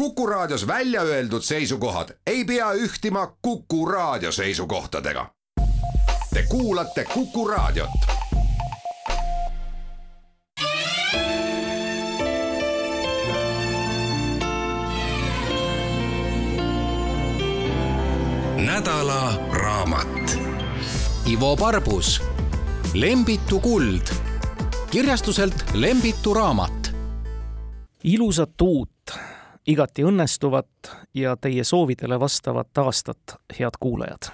Kuku Raadios välja öeldud seisukohad ei pea ühtima Kuku Raadio seisukohtadega. Te kuulate Kuku Raadiot. nädala raamat. Ivo Parbus, Lembitu kuld, kirjastuselt Lembitu raamat. ilusat uut igati õnnestuvat ja teie soovidele vastavat aastat, head kuulajad.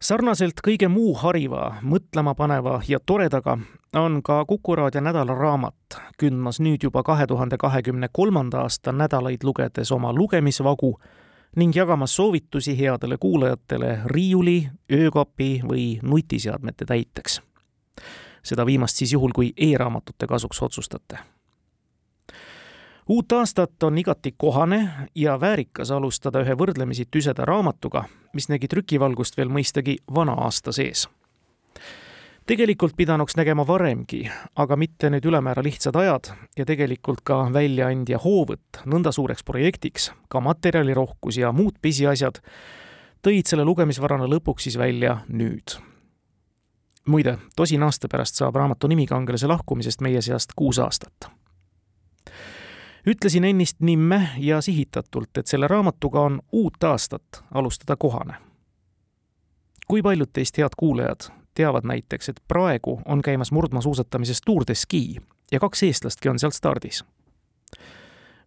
sarnaselt kõige muu hariva, mõtlemapaneva ja toredaga on ka Kuku raadio nädalaraamat kündmas nüüd juba kahe tuhande kahekümne kolmanda aasta nädalaid lugedes oma lugemisvagu ning jagamas soovitusi headele kuulajatele riiuli, öökapi või nutiseadmete täiteks. seda viimast siis juhul, kui e-raamatute kasuks otsustate uut aastat on igati kohane ja väärikas alustada ühe võrdlemisi tüseda raamatuga, mis nägi trükivalgust veel mõistagi vana aasta sees. tegelikult pidanuks nägema varemgi, aga mitte nüüd ülemäära lihtsad ajad ja tegelikult ka väljaandja hoovõtt nõnda suureks projektiks, ka materjalirohkus ja muud pisiasjad tõid selle lugemisvarana lõpuks siis välja nüüd muide, tosin aasta pärast saab raamatu nimi kangelase lahkumisest meie seast kuus aastat ütlesin ennist nimme ja sihitatult, et selle raamatuga on uut aastat alustada kohane. kui paljud teist, head kuulajad, teavad näiteks, et praegu on käimas murdmaasuusatamises Tour de Ski ja kaks eestlastki on seal stardis?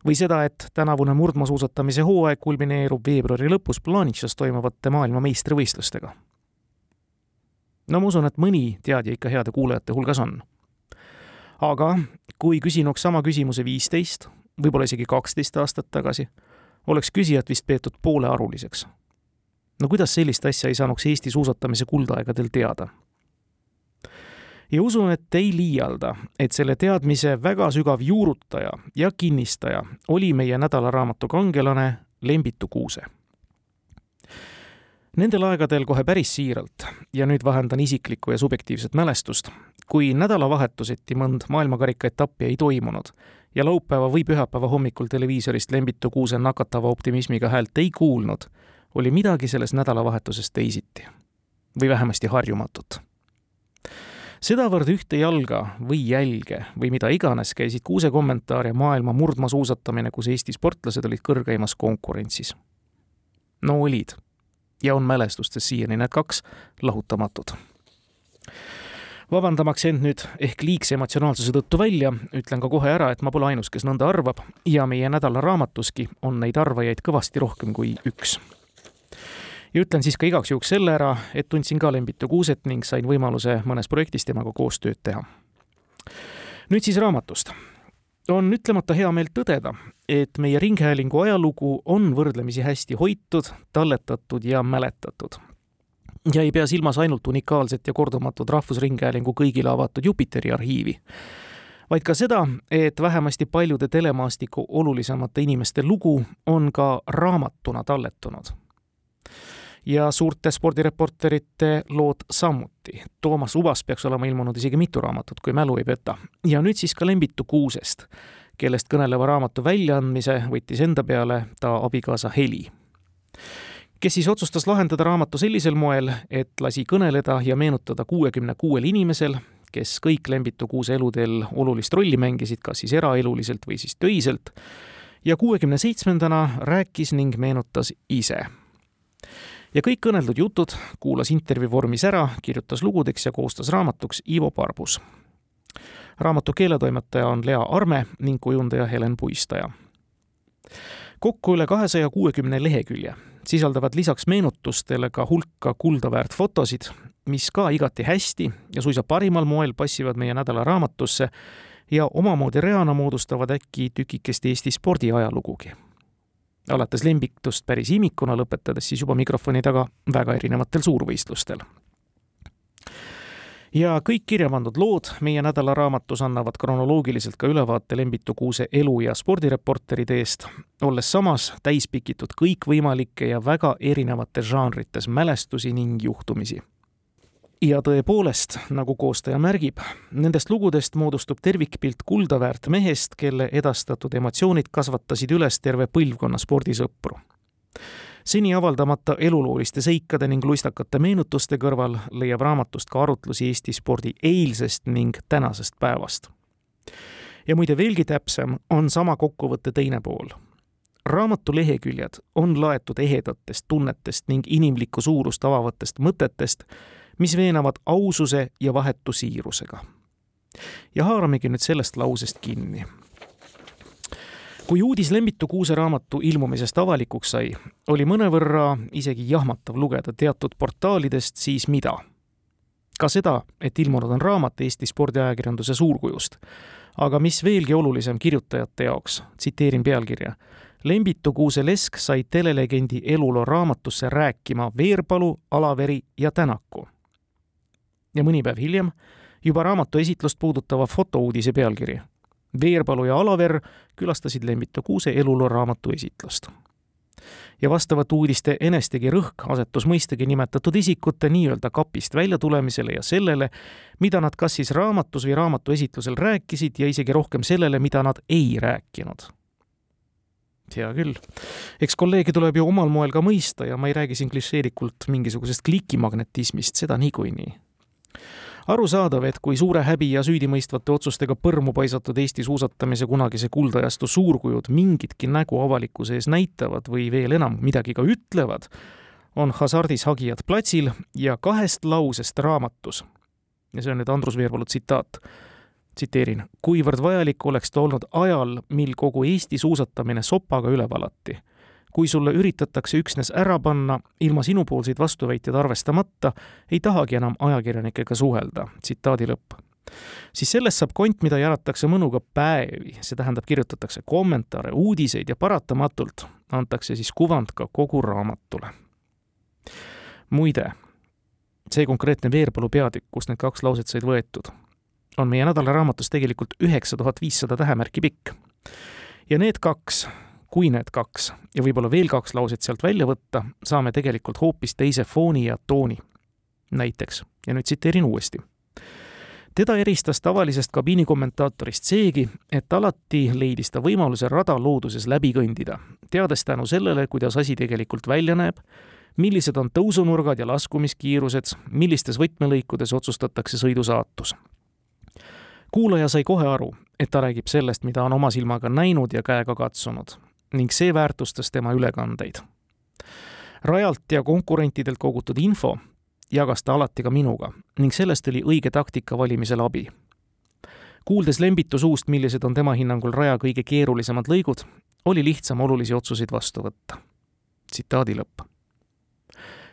või seda, et tänavune murdmaasuusatamise hooaeg kulmineerub veebruari lõpus Planitšas toimuvate maailmameistrivõistlustega? no ma usun, et mõni teadja ikka heade kuulajate hulgas on aga kui küsinuks sama küsimuse viisteist võib-olla isegi kaksteist aastat tagasi, oleks küsijat vist peetud poolearuliseks. no kuidas sellist asja ei saanuks Eesti suusatamise kuldaegadel teada? ja usun, et ei liialda, et selle teadmise väga sügav juurutaja ja kinnistaja oli meie nädalaraamatu kangelane Lembitu Kuuse. Nendel aegadel kohe päris siiralt ja nüüd vahendan isiklikku ja subjektiivset mälestust, kui nädalavahetuseti mõnd maailmakarika etappi ei toimunud ja laupäeva või pühapäeva hommikul televiisorist Lembitu Kuuse nakatava optimismiga häält ei kuulnud, oli midagi selles nädalavahetuses teisiti. või vähemasti harjumatut. sedavõrd ühte jalga või jälge või mida iganes käisid Kuuse kommentaar ja maailma murdmaasuusatamine, kus Eesti sportlased olid kõrgeimas konkurentsis. no olid ja on mälestustes siiani need kaks lahutamatud vabandamaks end nüüd ehk liigse emotsionaalsuse tõttu välja, ütlen ka kohe ära, et ma pole ainus, kes nõnda arvab ja meie nädala raamatuski on neid arvajaid kõvasti rohkem kui üks. ja ütlen siis ka igaks juhuks selle ära, et tundsin ka Lembitu Kuuset ning sain võimaluse mõnes projektis temaga koostööd teha. nüüd siis raamatust on ütlemata hea meel tõdeda, et meie Ringhäälingu ajalugu on võrdlemisi hästi hoitud, talletatud ja mäletatud ja ei pea silmas ainult unikaalset ja kordumatut Rahvusringhäälingu kõigile avatud Jupiteri arhiivi, vaid ka seda, et vähemasti paljude telemaastiku olulisemate inimeste lugu on ka raamatuna talletunud. ja suurte spordireporterite lood samuti. Toomas Ubas peaks olema ilmunud isegi mitu raamatut, kui mälu ei peta. ja nüüd siis ka Lembitu Kuusest, kellest kõneleva raamatu väljaandmise võttis enda peale ta abikaasa Heli kes siis otsustas lahendada raamatu sellisel moel, et lasi kõneleda ja meenutada kuuekümne kuuel inimesel, kes kõik Lembitu Kuuse eluteel olulist rolli mängisid, kas siis eraeluliselt või siis töiselt, ja kuuekümne seitsmendana rääkis ning meenutas ise. ja kõik kõneldud jutud kuulas intervjuu vormis ära, kirjutas lugudeks ja koostas raamatuks Ivo Parbus. raamatu keeletoimetaja on Lea Arme ning kujundaja Helen Puistaja kokku üle kahesaja kuuekümne lehekülje sisaldavad lisaks meenutustele ka hulka kulda väärt fotosid, mis ka igati hästi ja suisa parimal moel passivad meie nädala raamatusse ja omamoodi reana moodustavad äkki tükikest Eesti spordiajalugugi. alates lembitust päris imikuna, lõpetades siis juba mikrofoni taga väga erinevatel suurvõistlustel ja kõik kirja pandud lood meie nädalaraamatus annavad kronoloogiliselt ka ülevaate Lembitu Kuuse elu- ja spordireporteride eest, olles samas täispikitud kõikvõimalikke ja väga erinevates žanrites mälestusi ning juhtumisi. ja tõepoolest, nagu koostaja märgib, nendest lugudest moodustub tervikpilt kuldaväärt mehest, kelle edastatud emotsioonid kasvatasid üles terve põlvkonna spordisõpru. Seni avaldamata elulooliste seikade ning luistakate meenutuste kõrval leiab raamatust ka arutlusi Eesti spordi eilsest ning tänasest päevast. ja muide, veelgi täpsem on sama kokkuvõtte teine pool raamatu leheküljed on laetud ehedatest tunnetest ning inimlikku suurust avavatest mõtetest, mis veenavad aususe ja vahetu siirusega. ja haaramegi nüüd sellest lausest kinni. Kui uudis Lembitu Kuuse raamatu ilmumisest avalikuks sai, oli mõnevõrra isegi jahmatav lugeda teatud portaalidest siis mida. ka seda, et ilmunud on raamat Eesti spordiajakirjanduse suurkujust. aga mis veelgi olulisem kirjutajate jaoks, tsiteerin pealkirja Lembitu Kuuse Lesk sai telelegendi eluloo raamatusse rääkima Veerpalu, Alaveri ja Tänaku ja mõni päev hiljem juba raamatu esitlust puudutava fotouudise pealkiri. Veerpalu ja Alaver külastasid Lembitu Kuuse eluloo raamatu esitlust. ja vastavat uudiste enestegi rõhk asetus mõistagi nimetatud isikute nii-öelda kapist väljatulemisele ja sellele, mida nad kas siis raamatus või raamatu esitlusel rääkisid ja isegi rohkem sellele, mida nad ei rääkinud hea küll. eks kolleege tuleb ju omal moel ka mõista ja ma ei räägi siin klišeelikult mingisugusest klikimagnetismist, seda niikuinii arusaadav, et kui suure häbi ja süüdimõistvate otsustega põrmu paisatud Eesti suusatamise kunagise kuldajastu suurkujud mingitki nägu avalikkuse ees näitavad või veel enam, midagi ka ütlevad, on hasardis hagijad platsil ja kahest lausest raamatus, ja see on nüüd Andrus Veerpalu tsitaat, tsiteerin, kuivõrd vajalik oleks ta olnud ajal, mil kogu Eesti suusatamine sopaga üle valati kui sulle üritatakse üksnes ära panna, ilma sinupoolseid vastuväiteid arvestamata, ei tahagi enam ajakirjanikega suhelda. tsitaadi lõpp. siis sellest saab kont, mida jagatakse mõnuga päevi, see tähendab, kirjutatakse kommentaare, uudiseid ja paratamatult antakse siis kuvand ka kogu raamatule. muide, see konkreetne Veerpalu peatükk, kust need kaks lauset said võetud, on meie nädalaraamatus tegelikult üheksa tuhat viissada tähemärki pikk. ja need kaks kui need kaks ja võib-olla veel kaks lauset sealt välja võtta, saame tegelikult hoopis teise fooni ja tooni. näiteks, ja nüüd tsiteerin uuesti. teda eristas tavalisest kabiinikommentaatorist seegi, et alati leidis ta võimaluse rada looduses läbi kõndida, teades tänu sellele, kuidas asi tegelikult välja näeb, millised on tõusunurgad ja laskumiskiirused, millistes võtmelõikudes otsustatakse sõidu saatus kuulaja sai kohe aru, et ta räägib sellest, mida on oma silmaga näinud ja käega katsunud ning see väärtustas tema ülekandeid. rajalt ja konkurentidelt kogutud info jagas ta alati ka minuga ning sellest oli õige taktika valimisel abi. kuuldes Lembitu suust, millised on tema hinnangul raja kõige keerulisemad lõigud, oli lihtsam olulisi otsuseid vastu võtta. tsitaadi lõpp.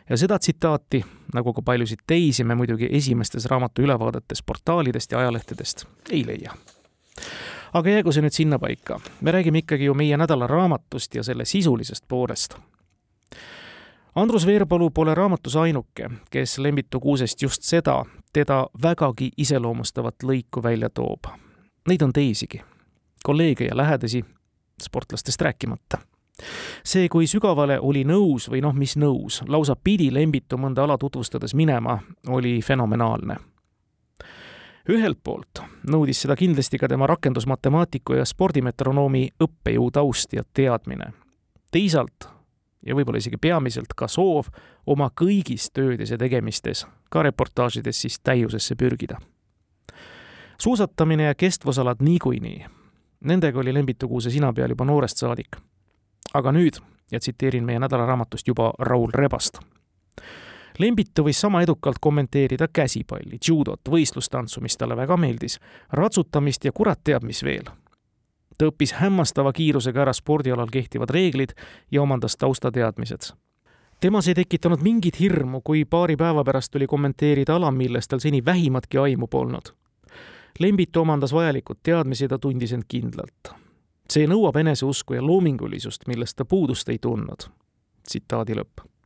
ja seda tsitaati, nagu ka paljusid teisi, me muidugi esimestes raamatu ülevaadetes portaalidest ja ajalehtedest ei leia aga jäägu see nüüd sinnapaika. me räägime ikkagi ju meie nädala raamatust ja selle sisulisest poolest. Andrus Veerpalu pole raamatus ainuke, kes Lembitu Kuusest just seda, teda vägagi iseloomustavat lõiku välja toob. Neid on teisigi, kolleege ja lähedasi, sportlastest rääkimata see, kui sügavale oli nõus või noh, mis nõus, lausa pidi Lembitu mõnda ala tutvustades minema, oli fenomenaalne ühelt poolt nõudis seda kindlasti ka tema rakendusmatemaatiku ja spordimetronoomi õppejõu taust ja teadmine. teisalt ja võib-olla isegi peamiselt ka soov oma kõigis töödes ja tegemistes, ka reportaažides siis täiusesse pürgida. suusatamine ja kestvusalad niikuinii, nendega oli Lembitu Kuuse sina peal juba noorest saadik. aga nüüd, ja tsiteerin meie nädalaraamatust juba Raul Rebast Lembitu võis sama edukalt kommenteerida käsipalli, judot, võistlustantsu, mis talle väga meeldis, ratsutamist ja kurat teab, mis veel. ta õppis hämmastava kiirusega ära spordialal kehtivad reeglid ja omandas taustateadmised. temas ei tekitanud mingit hirmu, kui paari päeva pärast tuli kommenteerida ala, millest tal seni vähimatki aimu polnud. Lembitu omandas vajalikud teadmised ja tundis end kindlalt. see nõuab eneseusku ja loomingulisust, millest ta puudust ei tundnud. tsitaadi lõpp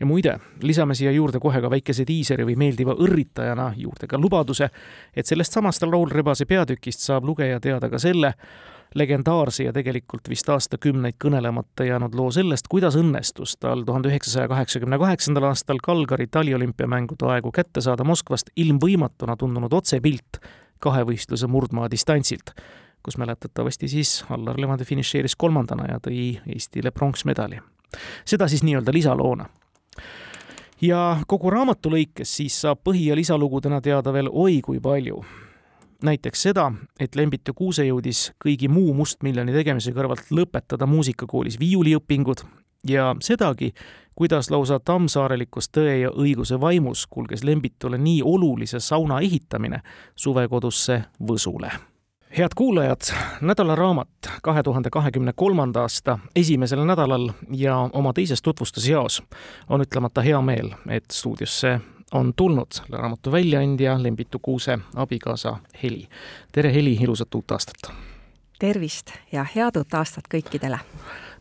ja muide, lisame siia juurde kohe ka väikese diiseri või meeldiva õrritajana juurde ka lubaduse, et sellest samast Raul Rebase peatükist saab lugeja teada ka selle, legendaarse ja tegelikult vist aastakümneid kõnelemata jäänud loo sellest, kuidas õnnestus tal tuhande üheksasaja kaheksakümne kaheksandal aastal Kalgari taliolümpiamängude aegu kätte saada Moskvast ilmvõimatuna tundunud otsepilt kahevõistluse murdmaa distantsilt, kus mäletatavasti siis Allar Levandi finišeeris kolmandana ja tõi Eestile pronksmedali. Seda siis nii-öelda lisaloona ja kogu raamatu lõikes siis saab põhi- ja lisalugudena teada veel oi kui palju näiteks seda, et Lembit ja Kuuse jõudis kõigi muu Mustmiljoni tegemise kõrvalt lõpetada muusikakoolis viiuliõpingud ja sedagi, kuidas lausa tammsaarelikus Tõe ja õiguse vaimus kulges Lembitule nii olulise sauna ehitamine suvekodusse Võsule. Head kuulajad, nädalaraamat kahe tuhande kahekümne kolmanda aasta esimesel nädalal ja oma teises tutvustusjaos on ütlemata hea meel, et stuudiosse on tulnud selle raamatu väljaandja Lembitu Kuuse abikaasa Heli. tere, Heli, ilusat uut aastat! tervist ja head uut aastat kõikidele!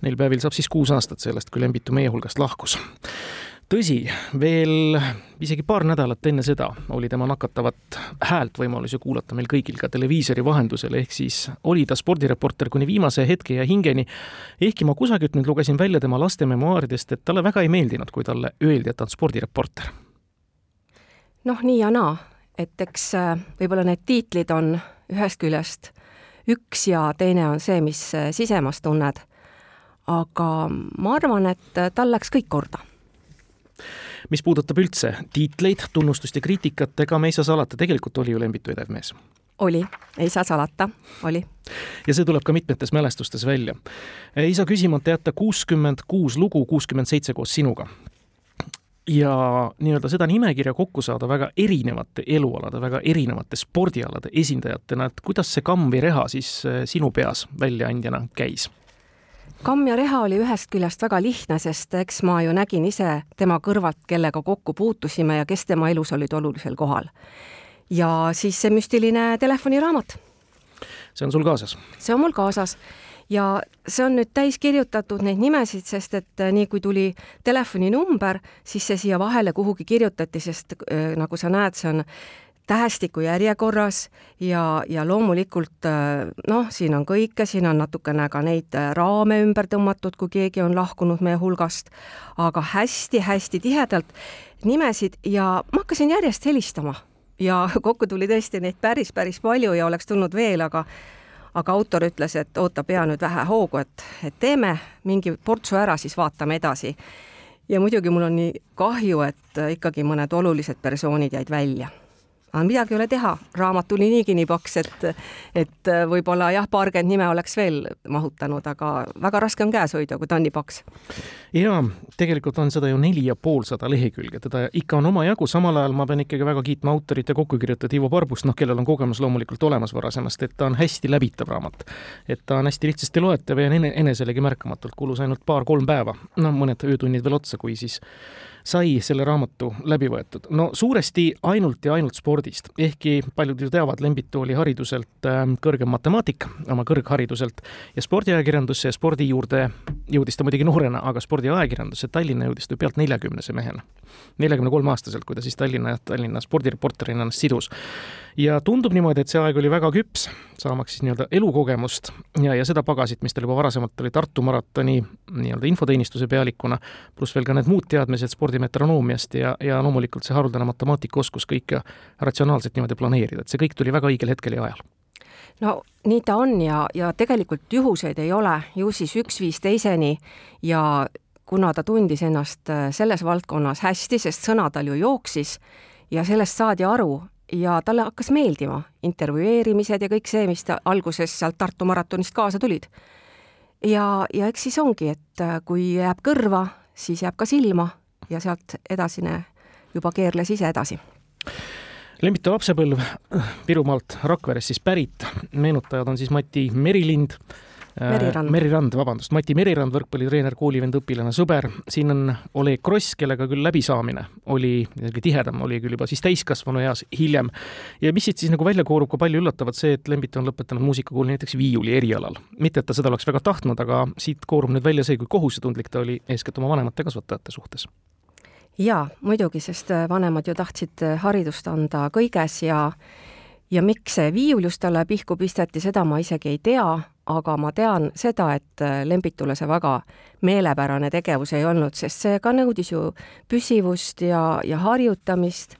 Neil päevil saab siis kuus aastat sellest, kui Lembitu meie hulgast lahkus. Tõsi, veel isegi paar nädalat enne seda oli tema nakatavat häält võimalus ju kuulata meil kõigil ka televiisori vahendusel, ehk siis oli ta spordireporter kuni viimase hetke ja hingeni. ehkki ma kusagilt nüüd lugesin välja tema laste memuaaridest, et talle väga ei meeldinud, kui talle öeldi, et ta on spordireporter noh, nii ja naa, et eks äh, võib-olla need tiitlid on ühest küljest üks ja teine on see, mis äh, sisemas tunned. aga ma arvan, et äh, tal läks kõik korda mis puudutab üldse tiitleid, tunnustust ja kriitikat, ega me ei saa salata, tegelikult oli ju Lembitu edev mees. oli, ei saa salata, oli. ja see tuleb ka mitmetes mälestustes välja. ei saa küsimata jätta kuuskümmend kuus lugu, kuuskümmend seitse koos sinuga ja nii-öelda seda nimekirja kokku saada väga erinevate elualade, väga erinevate spordialade esindajatena, et kuidas see kamm või reha siis eh, sinu peas väljaandjana käis? Kamm ja reha oli ühest küljest väga lihtne, sest eks ma ju nägin ise tema kõrvalt, kellega kokku puutusime ja kes tema elus olid olulisel kohal. ja siis see müstiline telefoniraamat. see on sul kaasas? see on mul kaasas ja see on nüüd täis kirjutatud neid nimesid, sest et äh, nii kui tuli telefoninumber, siis see siia vahele kuhugi kirjutati, sest äh, nagu sa näed, see on tähestiku järjekorras ja, ja loomulikult äh, noh, siin on kõike, siin on natukene ka neid raame ümber tõmmatud, kui keegi on lahkunud meie hulgast, aga hästi-hästi tihedalt nimesid ja ma hakkasin järjest helistama. Ja kokku tuli tõesti neid päris, päris palju ja oleks tulnud veel, aga aga autor ütles, et oota, pea nüüd vähe hoogu, et, et teeme mingi portsu ära, siis vaatame edasi. ja muidugi mul on nii kahju, et ikkagi mõned olulised persoonid jäid välja aga midagi ei ole teha, raamat tuli niigi nii paks, et, et võib-olla jah, paarkümmend nime oleks veel mahutanud, aga väga raske on käes hoida, kui ta on nii paks. jaa, tegelikult on seda ju neli ja poolsada lehekülge, teda ikka on omajagu, samal ajal ma pean ikkagi väga kiitma autorit ja kokkukirjutajat Ivo Parbust, noh, kellel on kogemus loomulikult olemas varasemast, et ta on hästi läbitav raamat. et ta on hästi lihtsasti loetav ja eneselegi märkamatult, kulus ainult paar-kolm päeva, no mõned öötunnid veel otsa, kui siis sai selle raamatu läbi võetud? no suuresti ainult ja ainult spordist, ehkki paljud ju teavad, Lembitu oli hariduselt ähm, kõrgem matemaatik, oma kõrghariduselt, ja spordiajakirjandusse ja spordi juurde jõudis ta muidugi noorena, aga spordiajakirjandusse Tallinna jõudis ta pealt neljakümnese mehena. neljakümne kolme aastaselt, kui ta siis Tallinna, Tallinna spordireporterina ennast sidus ja tundub niimoodi, et see aeg oli väga küps, saamaks siis nii-öelda elukogemust ja, ja seda pagasit, mis tal juba varasemalt oli Tartu maratoni nii-öelda infoteenistuse pealikuna, pluss veel ka need muud teadmised spordimetronoomiast ja, ja loomulikult see haruldane matemaatikaoskus kõike ratsionaalselt niimoodi planeerida, et see kõik tuli väga õigel hetkel ja ajal no nii ta on ja, ja tegelikult juhuseid ei ole, ju siis üks viis teiseni ja kuna ta tundis ennast äh, selles valdkonnas hästi, sest sõna tal ju jooksis ja sellest saadi aru, ja talle hakkas meeldima intervjueerimised ja kõik see, mis ta alguses sealt Tartu maratonist kaasa tulid. ja, ja eks siis ongi, et äh, kui jääb kõrva, siis jääb ka silma ja sealt edasine juba keerles ise edasi. Lembitu lapsepõlv Virumaalt Rakverest siis pärit, meenutajad on siis Mati Merilind Merirand. Merirand, vabandust, Mati Merirand, võrkpallitreener, koolivend, õpilane, sõber. siin on Oleg Kross, kellega küll läbisaamine oli tihedam, oli küll juba siis täiskasvanu eas hiljem. ja mis siit siis nagu välja koorub ka palju üllatavat, see, et Lembit on lõpetanud muusikakooli näiteks viiuli erialal. mitte, et ta seda oleks väga tahtnud, aga siit koorub nüüd välja see, kui kohusetundlik ta oli eeskätt oma vanemate kasvatajate suhtes jaa, muidugi, sest vanemad ju tahtsid haridust anda kõiges ja ja miks see viiul just talle pihku pisteti, seda ma isegi ei tea, aga ma tean seda, et äh, Lembitule see väga meelepärane tegevus ei olnud, sest see ka nõudis ju püsivust ja, ja harjutamist.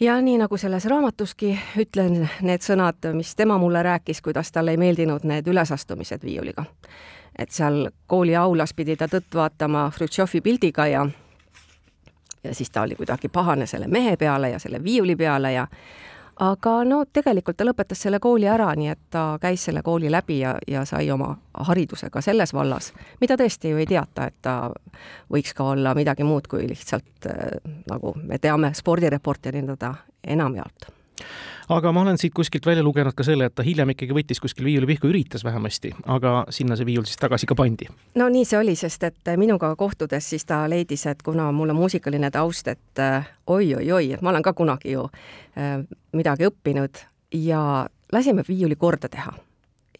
ja nii nagu selles raamatuski ütlen need sõnad, mis tema mulle rääkis, kuidas talle ei meeldinud need ülesastumised viiuliga. et seal kooli aulas pidi ta tõtt vaatama Hrutšovi pildiga ja ja siis ta oli kuidagi pahane selle mehe peale ja selle viiuli peale ja aga no tegelikult ta lõpetas selle kooli ära, nii et ta käis selle kooli läbi ja, ja sai oma hariduse ka selles vallas, mida tõesti ju ei teata, et ta võiks ka olla midagi muud kui lihtsalt äh, nagu me teame spordireporterina ta enamjaolt aga ma olen siit kuskilt välja lugenud ka selle, et ta hiljem ikkagi võttis kuskil viiuli pihku, üritas vähemasti, aga sinna see viiul siis tagasi ka pandi. no nii see oli, sest et minuga kohtudes siis ta leidis, et kuna mul on muusikaline taust, et oi-oi-oi, äh, et ma olen ka kunagi ju äh, midagi õppinud ja lasime viiuli korda teha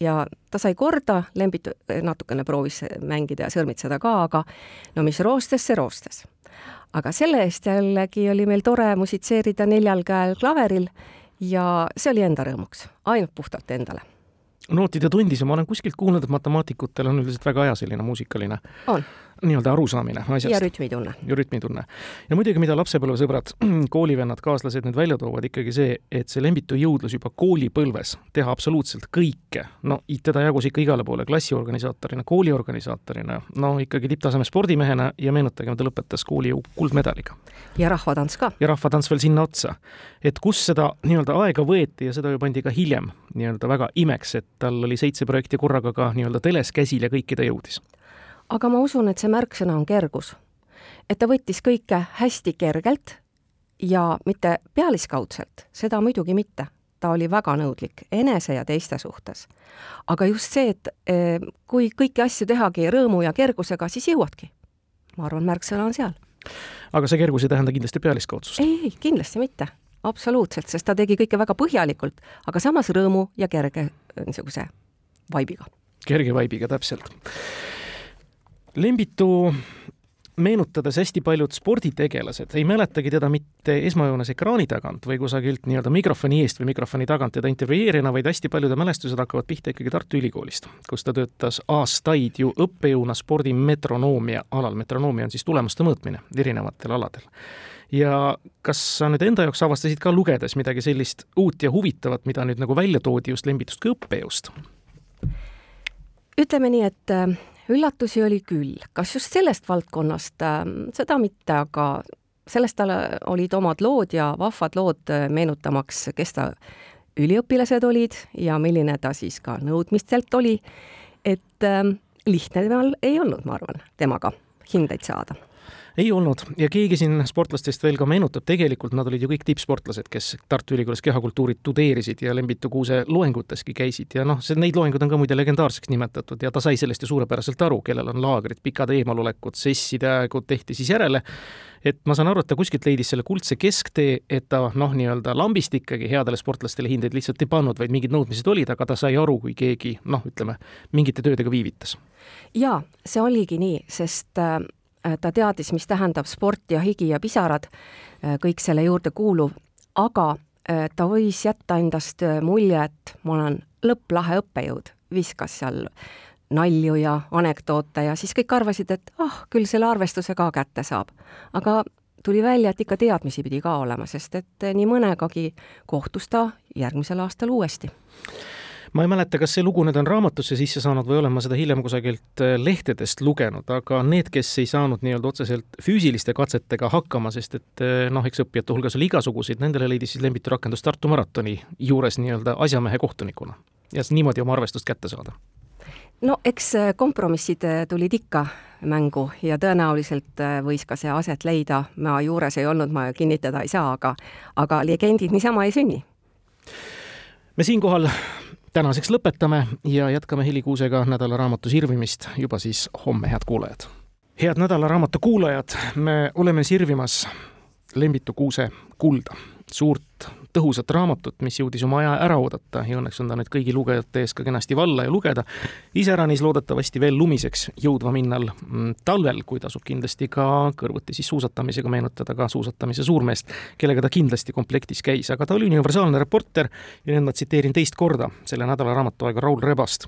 ja ta sai korda, Lembit natukene proovis mängida ja sõrmitseda ka, aga no mis roostes, see roostes. Aga selle eest jällegi oli meil tore musitseerida neljal käel klaveril ja see oli enda rõõmuks, ainult puhtalt endale. Nootide tundis ja ma olen kuskilt kuulnud, et matemaatikutel on üldiselt väga hea selline muusikaline. On nii-öelda arusaamine asjast. ja rütmitunne. ja rütmitunne. ja muidugi, mida lapsepõlvesõbrad, koolivennad, kaaslased nüüd välja toovad, ikkagi see, et see Lembitu jõudlus juba koolipõlves teha absoluutselt kõike, no teda jagus ikka igale poole klassiorganisaatorina, kooliorganisaatorina, no ikkagi tipptaseme spordimehena ja meenutagem, ta lõpetas kooli ju kuldmedaliga. ja rahvatants ka. ja rahvatants veel sinna otsa. et kus seda nii-öelda aega võeti ja seda ju pandi ka hiljem nii-öelda väga imeks, et tal oli seitse projekti korraga ka nii-öelda teles käsil ja kõiki ta jõudis aga ma usun, et see märksõna on kergus. et ta võttis kõike hästi kergelt ja mitte pealiskaudselt, seda muidugi mitte. ta oli väga nõudlik enese ja teiste suhtes. aga just see, et eh, kui kõiki asju tehagi rõõmu ja kergusega, siis jõuadki. ma arvan, märksõna on seal. aga see kergus ei tähenda kindlasti pealiskaudsust? ei, ei, kindlasti mitte absoluutselt, sest ta tegi kõike väga põhjalikult, aga samas rõõmu ja kerge niisuguse vaibiga. kerge vaibiga, täpselt Lembitu meenutades hästi paljud sporditegelased ei mäletagi teda mitte esmajoones ekraani tagant või kusagilt nii-öelda mikrofoni eest või mikrofoni tagant teda intervjueerina, vaid hästi paljude mälestused hakkavad pihta ikkagi Tartu Ülikoolist, kus ta töötas aastaid ju õppejõuna spordi metronoomia alal. metronoomia on siis tulemuste mõõtmine erinevatel aladel. ja kas sa nüüd enda jaoks avastasid ka lugedes midagi sellist uut ja huvitavat, mida nüüd nagu välja toodi just Lembitust kui õppejõust? ütleme nii, et üllatusi oli küll, kas just sellest valdkonnast, ähm, seda mitte, aga sellest tal olid omad lood ja vahvad lood äh, meenutamaks, kes ta üliõpilased olid ja milline ta siis ka nõudmistelt oli. et ähm, lihtne temal ei olnud, ma arvan, temaga hindeid saada ei olnud. Ja keegi siin sportlastest veel ka meenutab, tegelikult nad olid ju kõik tippsportlased, kes Tartu Ülikoolis kehakultuuri tudeerisid ja Lembitu Kuuse loenguteski käisid. Ja noh, see, neid loenguid on ka muide legendaarseks nimetatud ja ta sai sellest ju suurepäraselt aru, kellel on laagrid, pikad eemalolekud, sesside aegud tehti siis järele. Et ma saan aru, et ta kuskilt leidis selle kuldse kesktee, et ta noh, nii-öelda lambist ikkagi headele sportlastele hindeid lihtsalt ei pannud, vaid mingid nõudmised olid, aga ta sai aru, kui keegi noh, ütleme mingite töödega viivitas. jaa, see oligi nii, sest Äh, ta teadis, mis tähendab sport ja higi ja pisarad, äh, kõik selle juurde kuuluv, aga äh, ta võis jätta endast mulje, et ma olen lõpplahe õppejõud, viskas seal nalju ja anekdoote ja siis kõik arvasid, et ah oh,, küll selle arvestuse ka kätte saab. aga tuli välja, et ikka teadmisi pidi ka olema, sest et nii mõnegagi kohtus ta järgmisel aastal uuesti ma ei mäleta, kas see lugu nüüd on raamatusse sisse saanud või olen ma seda hiljem kusagilt äh, lehtedest lugenud, aga need, kes ei saanud nii-öelda otseselt füüsiliste katsetega hakkama, sest et äh, noh, eks õppijate hulgas oli igasuguseid, nendele leidis siis Lembitu rakendus Tartu maratoni juures nii-öelda asjamehe kohtunikuna. Ja niimoodi oma arvestust kätte saada. No eks äh, kompromissid tulid ikka mängu ja tõenäoliselt võis ka see aset leida, ma juures ei olnud, ma kinnitada ei saa, aga, aga legendid niisama ei sünni. me siinkohal tänaseks lõpetame ja jätkame Heli Kuusega nädalaraamatu sirvimist juba siis homme, head kuulajad. head nädalaraamatu kuulajad, me oleme sirvimas Lembitu Kuuse kulda, suurt tõhusat raamatut, mis jõudis oma aja ära oodata ja õnneks on ta nüüd kõigi lugejate ees ka kenasti valla ja lugeda. iseäranis loodetavasti veel lumiseks jõudva minnal mm, talvel, kui tasub kindlasti ka kõrvuti siis suusatamisega meenutada ka suusatamise suurmeest, kellega ta kindlasti komplektis käis, aga ta oli universaalne reporter ja nüüd ma tsiteerin teist korda selle nädala raamatuaega Raul Rebast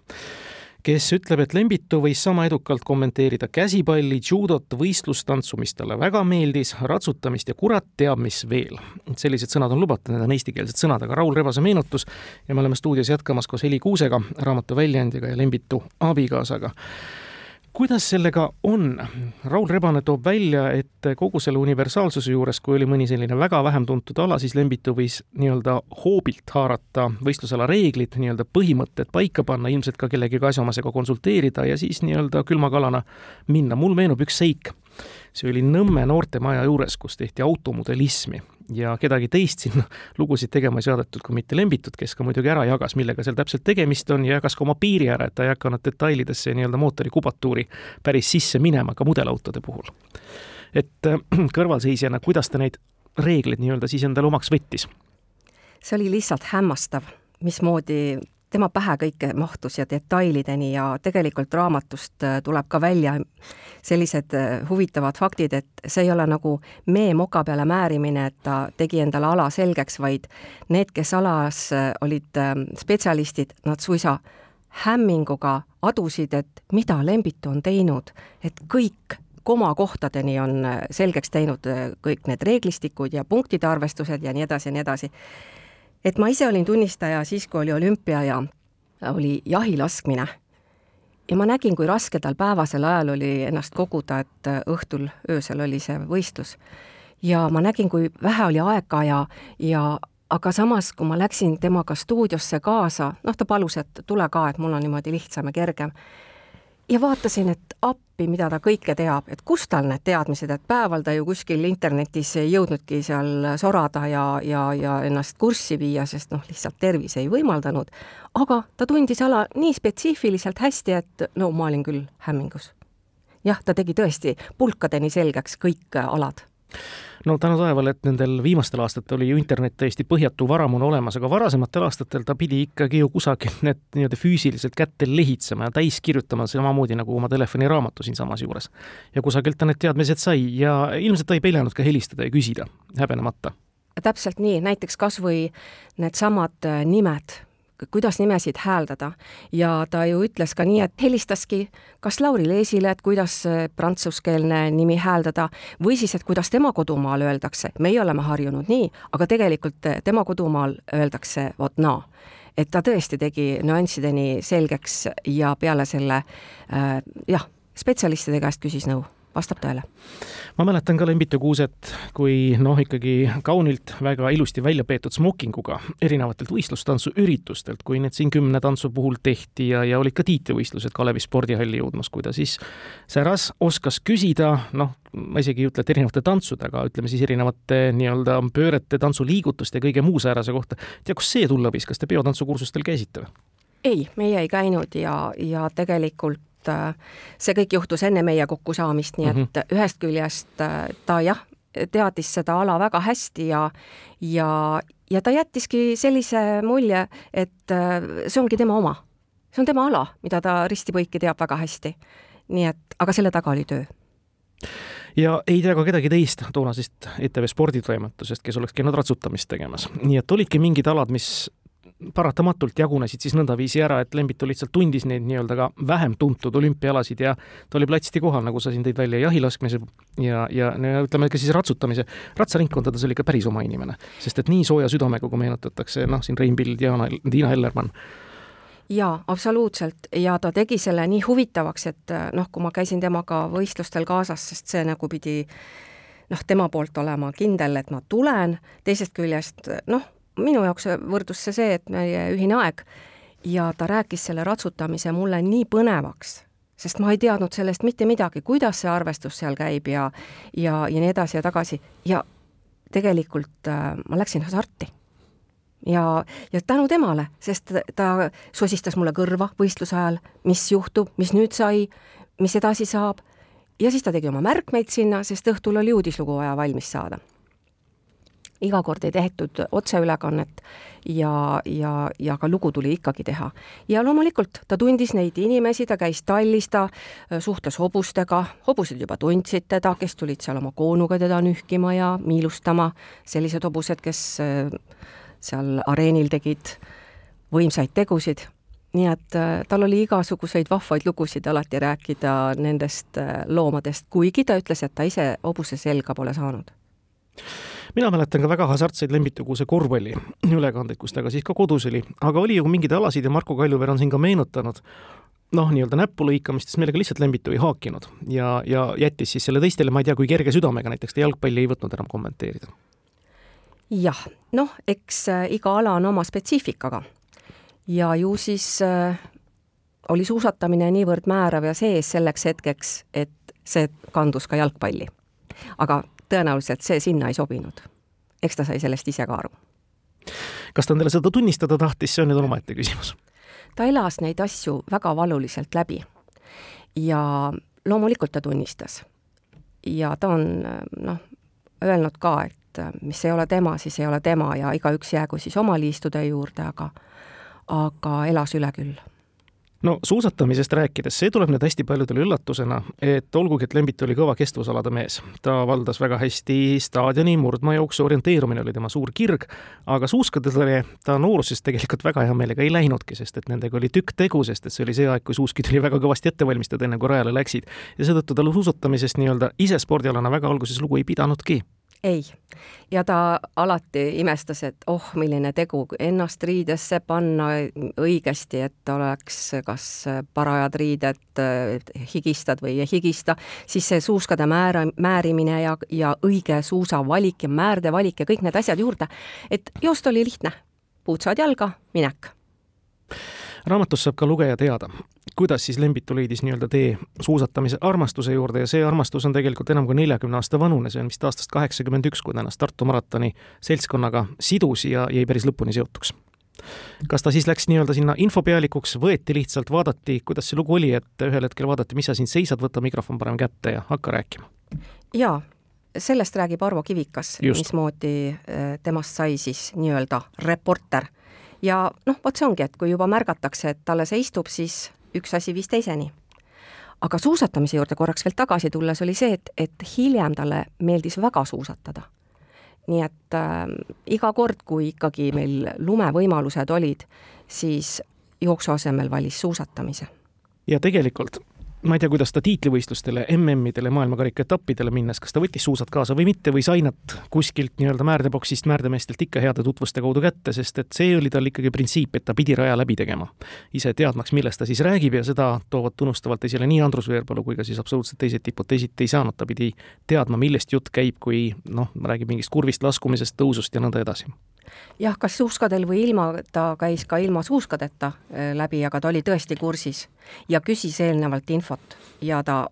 kes ütleb, et Lembitu võis sama edukalt kommenteerida käsipalli, judot, võistlustantsu, mis talle väga meeldis, ratsutamist ja kurat teab, mis veel. sellised sõnad on lubatud, need on eestikeelsed sõnad, aga Raul Rebase meenutus ja me oleme stuudios jätkamas koos Heli Kuusega, raamatu väljaandjaga ja Lembitu abikaasaga kuidas sellega on? Raul Rebane toob välja, et kogu selle universaalsuse juures, kui oli mõni selline väga vähem tuntud ala, siis Lembitu võis nii-öelda hoobilt haarata võistlusala reeglid, nii-öelda põhimõtted paika panna, ilmselt ka kellegi asjaomasega konsulteerida ja siis nii-öelda külmakalana minna. mul meenub üks seik see oli Nõmme noortemaja juures, kus tehti automodelismi ja kedagi teist sinna lugusid tegema ei saadetud kui mitte Lembitut, kes ka muidugi ära jagas, millega seal täpselt tegemist on ja jagas ka oma piiri ära, et ta ei hakanud detailidesse nii-öelda mootori kubatuuri päris sisse minema ka mudelautode puhul. et äh, kõrvalseisjana, kuidas ta neid reegleid nii-öelda siis endale omaks võttis? see oli lihtsalt hämmastav, mismoodi tema pähe kõike mahtus ja detailideni ja tegelikult raamatust äh, tuleb ka välja sellised äh, huvitavad faktid, et see ei ole nagu mee moka peale määrimine, et ta tegi endale ala selgeks, vaid need, kes alas äh, olid spetsialistid, nad suisa hämminguga adusid, et mida Lembitu on teinud, et kõik komakohtadeni on selgeks teinud kõik need reeglistikud ja punktide arvestused ja nii edasi ja nii edasi et ma ise olin tunnistaja siis, kui oli olümpia ja oli jahi laskmine. ja ma nägin, kui raske tal päevasel ajal oli ennast koguda, et õhtul, öösel oli see võistlus. ja ma nägin, kui vähe oli aega ja, ja aga samas, kui ma läksin temaga stuudiosse kaasa, noh, ta palus, et tule ka, et mul on niimoodi lihtsam ja kergem ja vaatasin, et appi, mida ta kõike teab, et kust tal need teadmised, et päeval ta ju kuskil internetis ei jõudnudki seal sorada ja, ja, ja ennast kurssi viia, sest noh, lihtsalt tervis ei võimaldanud. aga ta tundis ala nii spetsiifiliselt hästi, et no ma olin küll hämmingus. jah, ta tegi tõesti pulkadeni selgeks kõik alad no tänu taevale, et nendel viimastel aastatel oli ju internet täiesti põhjatu varamuna olemas, aga varasematel aastatel ta pidi ikkagi ju kusagilt need nii-öelda füüsiliselt kätte lehitsema ja täis kirjutama, samamoodi nagu oma telefoniraamatu siinsamas juures. ja kusagilt ta need teadmised sai ja ilmselt ta ei peljanud ka helistada ja küsida, häbenemata täpselt nii, näiteks kas või needsamad nimed, kuidas nimesid hääldada. ja ta ju ütles ka nii, et helistaski kas Lauri Leesile, et kuidas prantsuskeelne nimi hääldada, või siis, et kuidas tema kodumaal öeldakse. meie oleme harjunud nii, aga tegelikult tema kodumaal öeldakse vot naa et ta tõesti tegi nüanssideni selgeks ja peale selle äh, jah, spetsialistide käest küsis nõu vastab tõele. ma mäletan ka Lembitu Kuuset kui noh, ikkagi kaunilt väga ilusti välja peetud smokinguga erinevatelt võistlustantsuüritustelt, kui need siin kümne tantsu puhul tehti ja, ja olid ka tiitlivõistlused Kalevi spordihalli jõudmas, kui ta siis säras, oskas küsida, noh, ma isegi ei ütle, et erinevate tantsude, aga ütleme siis erinevate nii-öelda pöörete, tantsuliigutuste ja kõige muu säärase kohta. tea, kust see tulla võis, kas te peotantsukursustel käisite või? ei, meie ei käinud ja, ja tegelikult et äh, see kõik juhtus enne meie kokkusaamist, nii et mm -hmm. ühest küljest äh, ta jah, teadis seda ala väga hästi ja, ja, ja ta jättiski sellise mulje, et äh, see ongi tema oma. see on tema ala, mida ta risti-põiki teab väga hästi. nii et, aga selle taga oli töö ja ei tea ka kedagi teist toonasest ETV sporditoimetusest, kes oleks käinud ratsutamist tegemas. nii et olidki mingid alad, mis paratamatult jagunesid siis nõndaviisi ära, et Lembitu lihtsalt tundis neid nii-öelda ka vähem tuntud olümpiaalasid ja ta oli platsti kohal, nagu sa siin tõid välja, jahilaskmise ja, ja, ütleme ka siis ratsutamise. ratsaringkondades oli ikka päris oma inimene, sest et nii sooja südamega, kui meenutatakse, noh, siin Rein Pild, Diana, Tiina Hellermann. Jaa, absoluutselt. Ja ta tegi selle nii huvitavaks, et noh, kui ma käisin temaga võistlustel kaasas, sest see nagu pidi noh, tema poolt olema kindel, et ma tulen, teisest küljest noh, minu jaoks võrdus see see, et meie ühine aeg. Ja ta rääkis selle ratsutamise mulle nii põnevaks, sest ma ei teadnud sellest mitte midagi, kuidas see arvestus seal käib ja ja, ja nii edasi ja tagasi. Ja tegelikult äh, ma läksin hasarti. ja, ja tänu temale, sest ta sosistas mulle kõrva võistluse ajal, mis juhtub, mis nüüd sai, mis edasi saab, ja siis ta tegi oma märkmeid sinna, sest õhtul oli uudislugu vaja valmis saada iga kord ei tehtud otseülekannet ja, ja, ja ka lugu tuli ikkagi teha. ja loomulikult ta tundis neid inimesi, ta käis tallis, ta äh, suhtles hobustega, hobused juba tundsid teda, kes tulid seal oma koonuga teda nühkima ja miilustama, sellised hobused, kes äh, seal areenil tegid võimsaid tegusid. Nii et äh, tal oli igasuguseid vahvaid lugusid alati rääkida nendest loomadest, kuigi ta ütles, et ta ise hobuse selga pole saanud mina mäletan ka väga hasartseid Lembituguse korvpalli ülekandeid, kus ta ka siis ka kodus oli, aga oli ju mingeid alasid ja Marko Kaljuveer on siin ka meenutanud, noh, nii-öelda näppu lõikamist, siis millega lihtsalt Lembitu ei haakinud ja, ja jättis siis selle teistele, ma ei tea, kui kerge südamega näiteks ta jalgpalli ei võtnud enam kommenteerida. jah, noh, eks äh, iga ala on oma spetsiifikaga ja ju siis äh, oli suusatamine niivõrd määrav ja sees selleks hetkeks, et see kandus ka jalgpalli. aga tõenäoliselt see sinna ei sobinud. eks ta sai sellest ise ka aru. kas ta endale seda tunnistada tahtis, see on nüüd omaette küsimus. ta elas neid asju väga valuliselt läbi ja loomulikult ta tunnistas. ja ta on noh, öelnud ka, et mis ei ole tema, siis ei ole tema ja igaüks jäägu siis oma liistude juurde, aga aga elas üle küll no suusatamisest rääkides, see tuleb nüüd hästi paljudele üllatusena, et olgugi, et Lembit oli kõva kestvusalade mees, ta valdas väga hästi staadioni, murdmaajooksu, orienteerumine oli tema suur kirg, aga suuskadele ta nooruses tegelikult väga hea meelega ei läinudki, sest et nendega oli tükk tegu, sest et see oli see aeg, kui suuski tuli väga kõvasti ette valmistada, enne kui rajale läksid. ja seetõttu tal suusatamisest nii-öelda ise spordialana väga alguses lugu ei pidanudki ei, ja ta alati imestas, et oh, milline tegu, ennast riidesse panna õigesti, et oleks kas parajad riided, higistad või ei higista, siis see suuskade määra, määrimine ja, ja õige suusavalik ja määrde valik ja kõik need asjad juurde. et joosta oli lihtne, puutsad jalga, minek raamatust saab ka lugeja teada, kuidas siis Lembitu leidis nii-öelda tee suusatamise armastuse juurde ja see armastus on tegelikult enam kui neljakümne aasta vanune, see on vist aastast kaheksakümmend üks, kui ta ennast Tartu maratoni seltskonnaga sidus ja jäi päris lõpuni seotuks. kas ta siis läks nii-öelda sinna infopealikuks, võeti lihtsalt, vaadati, kuidas see lugu oli, et ühel hetkel vaadati, mis sa siin seisad, võta mikrofon parem kätte ja hakka rääkima? jaa, sellest räägib Arvo Kivikas, mismoodi äh, temast sai siis nii-öelda reporter ja noh, vot see ongi, et kui juba märgatakse, et talle see istub, siis üks asi viis teiseni. aga suusatamise juurde korraks veel tagasi tulles oli see, et, et hiljem talle meeldis väga suusatada. nii et äh, iga kord, kui ikkagi meil lumevõimalused olid, siis jooksu asemel valis suusatamise. ja tegelikult ma ei tea, kuidas ta tiitlivõistlustele, MM-idele, maailmakarika etappidele minnes, kas ta võttis suusad kaasa või mitte või sai nad kuskilt nii-öelda määrdepoksist määrdemeestelt ikka heade tutvuste kaudu kätte, sest et see oli tal ikkagi printsiip, et ta pidi raja läbi tegema. ise teadmaks, millest ta siis räägib ja seda toovad tunnustavalt esile nii Andrus Veerpalu kui ka siis absoluutselt teised tipud, teisiti ei saanud, ta pidi teadma, millest jutt käib, kui noh, räägib mingist kurvist laskumisest, tõusust ja nõnda edasi. Jah, kas suuskadel või ilma, ta käis ka ilma suuskadeta äh, läbi, aga ta oli tõesti kursis ja küsis eelnevalt infot ja ta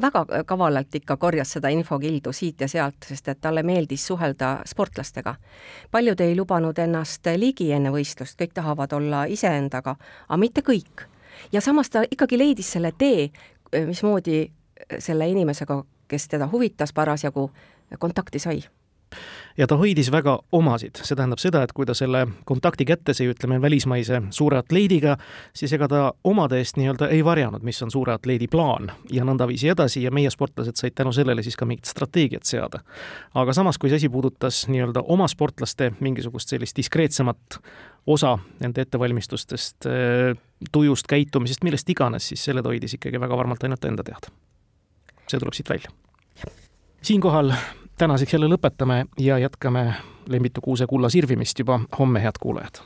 väga kavalalt ikka korjas seda infokildu siit ja sealt, sest et talle meeldis suhelda sportlastega. paljud ei lubanud ennast ligi enne võistlust, kõik tahavad olla iseendaga, aga mitte kõik. ja samas ta ikkagi leidis selle tee, mismoodi selle inimesega, kes teda huvitas parasjagu, kontakti sai ja ta hoidis väga omasid, see tähendab seda, et kui ta selle kontakti kätte sai, ütleme, välismaise suure atleediga, siis ega ta omade eest nii-öelda ei varjanud, mis on suure atleedi plaan ja nõndaviisi edasi ja meie sportlased said tänu sellele siis ka mingit strateegiat seada. aga samas, kui see asi puudutas nii-öelda oma sportlaste mingisugust sellist diskreetsemat osa nende ettevalmistustest, tujust, käitumisest, millest iganes, siis selle ta hoidis ikkagi väga varmalt ainult enda teada. see tuleb siit välja siinkohal tänaseks jälle lõpetame ja jätkame Lembitu kuuse kulla sirvimist juba homme, head kuulajad.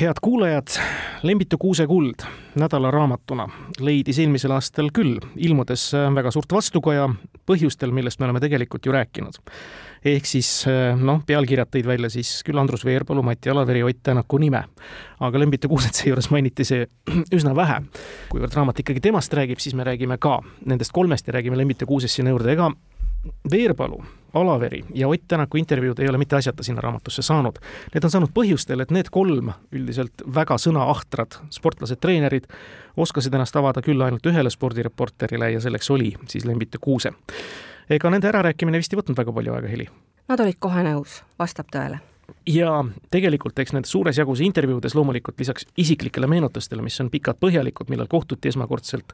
head kuulajad, Lembitu kuuse kuld nädala raamatuna leidis eelmisel aastal küll ilmudes väga suurt vastukaja põhjustel, millest me oleme tegelikult ju rääkinud. ehk siis noh, pealkirjad tõid välja siis küll Andrus Veerpalu, Mati Alaveri, Ott Tänaku nime. aga Lembitu kuuset seejuures mainiti see üsna vähe. kuivõrd raamat ikkagi temast räägib, siis me räägime ka nendest kolmest ja räägime Lembitu kuusest sinna juurde, ega Veerpalu, Alaveri ja Ott Tänaku intervjuud ei ole mitte asjata sinna raamatusse saanud. Need on saanud põhjustel, et need kolm üldiselt väga sõnaahtrad sportlased, treenerid oskasid ennast avada küll ainult ühele spordireporterile ja selleks oli siis Lembit ja Kuuse. ega nende ärarääkimine vist ei võtnud väga palju aega, Heli? Nad olid kohe nõus, vastab tõele ja tegelikult eks nendes suures jagus intervjuudes loomulikult lisaks isiklikele meenutustele, mis on pikad, põhjalikud, millal kohtuti esmakordselt,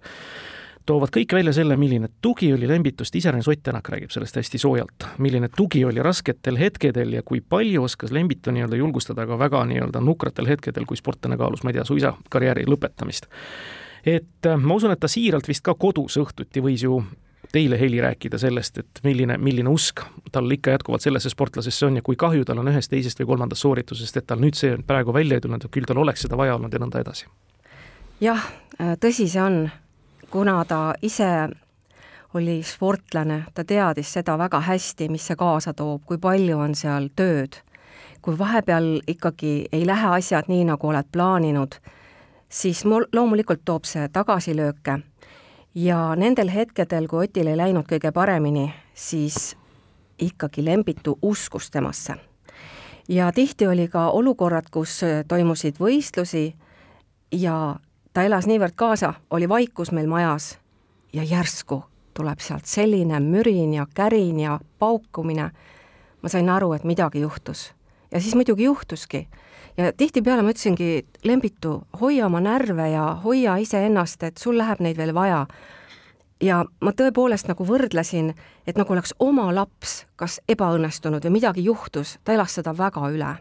toovad kõik välja selle, milline tugi oli Lembitust, iseäranis Ott Tänak räägib sellest hästi soojalt, milline tugi oli rasketel hetkedel ja kui palju oskas Lembitu nii-öelda julgustada ka väga nii-öelda nukratel hetkedel, kui sportlane kaalus, ma ei tea, suisa karjääri lõpetamist. et äh, ma usun, et ta siiralt vist ka kodus õhtuti võis ju teile, Heli, rääkida sellest, et milline, milline usk tal ikka jätkuvalt sellesse sportlasesse on ja kui kahju tal on ühest, teisest või kolmandast sooritusest, et tal nüüd see praegu välja ei tulnud, küll tal oleks seda vaja olnud ja nõnda edasi. jah, tõsi see on, kuna ta ise oli sportlane, ta teadis seda väga hästi, mis see kaasa toob, kui palju on seal tööd, kui vahepeal ikkagi ei lähe asjad nii, nagu oled plaaninud, siis loomulikult toob see tagasilööke ja nendel hetkedel, kui Otil ei läinud kõige paremini, siis ikkagi Lembitu uskus temasse. ja tihti oli ka olukorrad, kus toimusid võistlusi ja ta elas niivõrd kaasa, oli vaikus meil majas ja järsku tuleb sealt selline mürin ja kärin ja paukumine. ma sain aru, et midagi juhtus. ja siis muidugi juhtuski ja tihtipeale ma ütlesingi, Lembitu, hoia oma närve ja hoia iseennast, et sul läheb neid veel vaja. ja ma tõepoolest nagu võrdlesin, et nagu oleks oma laps kas ebaõnnestunud või midagi juhtus, ta elas seda väga üle.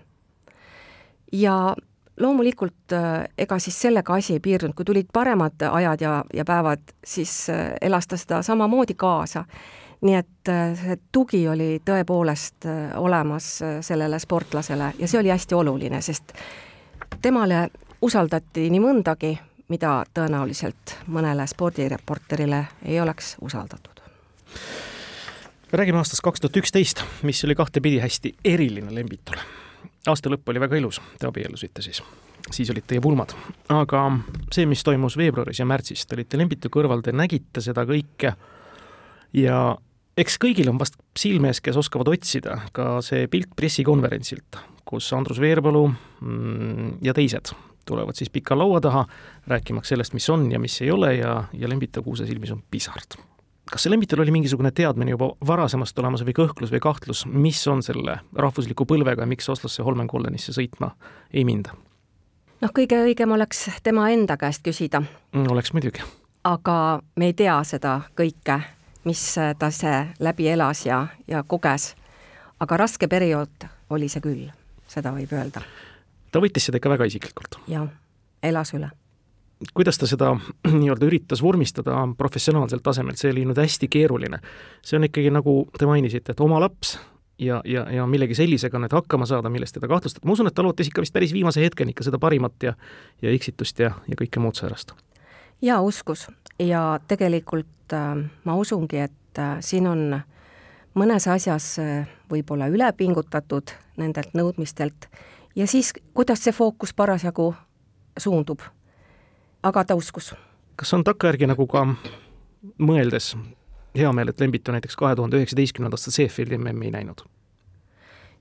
ja loomulikult äh, ega siis sellega asi ei piirdunud, kui tulid paremad ajad ja, ja päevad, siis äh, elas ta seda samamoodi kaasa nii et äh, see tugi oli tõepoolest olemas sellele sportlasele ja see oli hästi oluline, sest temale usaldati nii mõndagi, mida tõenäoliselt mõnele spordireporterile ei oleks usaldatud. räägime aastast kaks tuhat üksteist, mis oli kahtepidi hästi eriline Lembitule. Aasta lõpp oli väga ilus, te abiellusite siis, siis olid teie pulmad, aga see, mis toimus veebruaris ja märtsis, te olite Lembitu kõrval, te nägite seda kõike. Ja eks kõigil on vast silme ees, kes oskavad otsida, ka see pilt pressikonverentsilt, kus Andrus Veerpalu mm, ja teised tulevad siis pika laua taha, rääkimaks sellest, mis on ja mis ei ole ja, ja Lembita Kuuse silmis on pisard. Kas see Lembitul oli mingisugune teadmine juba varasemast olemas või kõhklus või kahtlus, mis on selle rahvusliku põlvega ja miks Oslosse Holmenkollenisse sõitma ei minda? noh, kõige õigem oleks tema enda käest küsida. Mm, oleks muidugi. aga me ei tea seda kõike mis ta see läbi elas ja, ja koges. aga raske periood oli see küll, seda võib öelda. ta võttis seda ikka väga isiklikult? jah, elas üle. Kuidas ta seda nii-öelda üritas vormistada professionaalselt tasemelt, see oli nüüd hästi keeruline. see on ikkagi, nagu te mainisite, et oma laps ja, ja, ja millegi sellisega nüüd hakkama saada, milles teda kahtlustada, ma usun, et ta lootis ikka vist päris viimase hetkeni ikka seda parimat ja ja eksitust ja, ja kõike muud säärast. jaa, uskus ja tegelikult äh, ma usungi, et äh, siin on mõnes asjas äh, võib-olla üle pingutatud nendelt nõudmistelt ja siis, kuidas see fookus parasjagu suundub. Aga ta uskus. kas on takkajärgi nagu ka mõeldes hea meel, et Lembitu näiteks kahe tuhande üheksateistkümnenda aasta Seefeldi MM-i ei näinud?